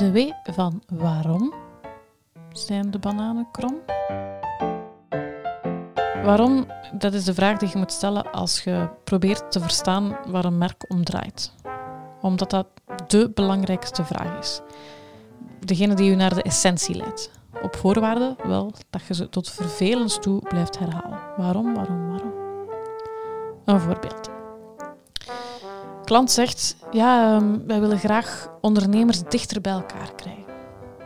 De W van waarom zijn de bananen krom? Waarom, dat is de vraag die je moet stellen als je probeert te verstaan waar een merk om draait. Omdat dat de belangrijkste vraag is. Degene die je naar de essentie leidt. Op voorwaarde wel dat je ze tot vervelens toe blijft herhalen. Waarom, waarom, waarom? Een voorbeeld. Klant zegt, ja, ehm, wij willen graag ondernemers dichter bij elkaar krijgen.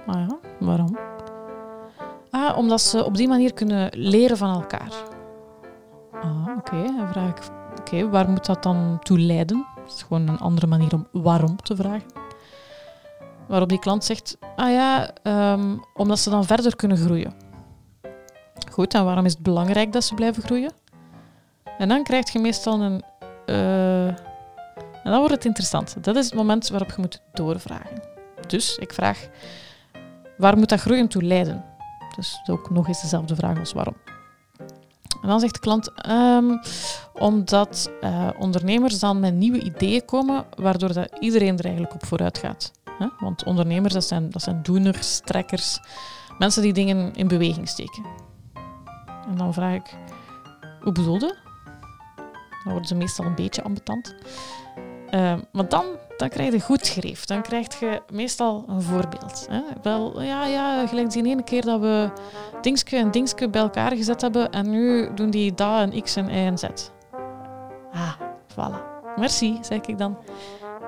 Ah ja, waarom? Ah, omdat ze op die manier kunnen leren van elkaar. Ah, oké. Dan vraag ik, oké, waar moet dat dan toe leiden? Dat is gewoon een andere manier om waarom te vragen. Waarop die klant zegt, ah ja, ehm, omdat ze dan verder kunnen groeien. Goed, en waarom is het belangrijk dat ze blijven groeien? En dan krijg je meestal een... eh, en dan wordt het interessant. Dat is het moment waarop je moet doorvragen. Dus ik vraag, waar moet dat groeien toe leiden? Dus ook nog eens dezelfde vraag als waarom. En dan zegt de klant, ehm, omdat eh, ondernemers dan met nieuwe ideeën komen, waardoor dat iedereen er eigenlijk op vooruit gaat. Want ondernemers, dat zijn, dat zijn doeners, trekkers, mensen die dingen in beweging steken. En dan vraag ik, hoe bedoelde? Dan worden ze meestal een beetje ambetant. Uh, maar dan, dan krijg je goed schreef. Dan krijg je meestal een voorbeeld. Hè? Wel, ja, ja, gelijk die ene keer dat we dingske en dingske bij elkaar gezet hebben en nu doen die da en x en y en z. Ah, voilà. Merci, zeg ik dan.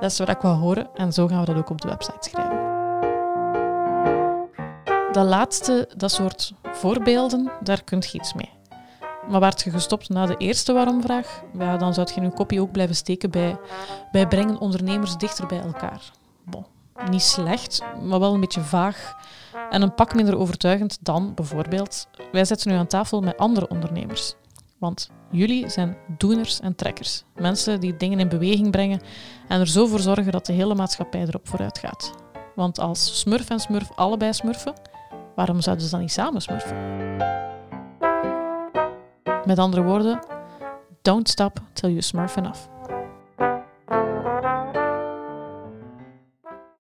Dat is wat ik wil horen en zo gaan we dat ook op de website schrijven. Dat laatste, dat soort voorbeelden, daar kun je iets mee. Maar werd je gestopt na de eerste waarom-vraag, ja, dan zou je je kopie ook blijven steken bij, bij brengen ondernemers dichter bij elkaar. Niet slecht, maar wel een beetje vaag en een pak minder overtuigend dan bijvoorbeeld wij zitten nu aan tafel met andere ondernemers. Want jullie zijn doeners en trekkers. Mensen die dingen in beweging brengen en er zo voor zorgen dat de hele maatschappij erop vooruit gaat. Want als smurf en smurf allebei smurfen, waarom zouden ze dan niet samen smurfen? Met andere woorden, don't stop till you smurf enough.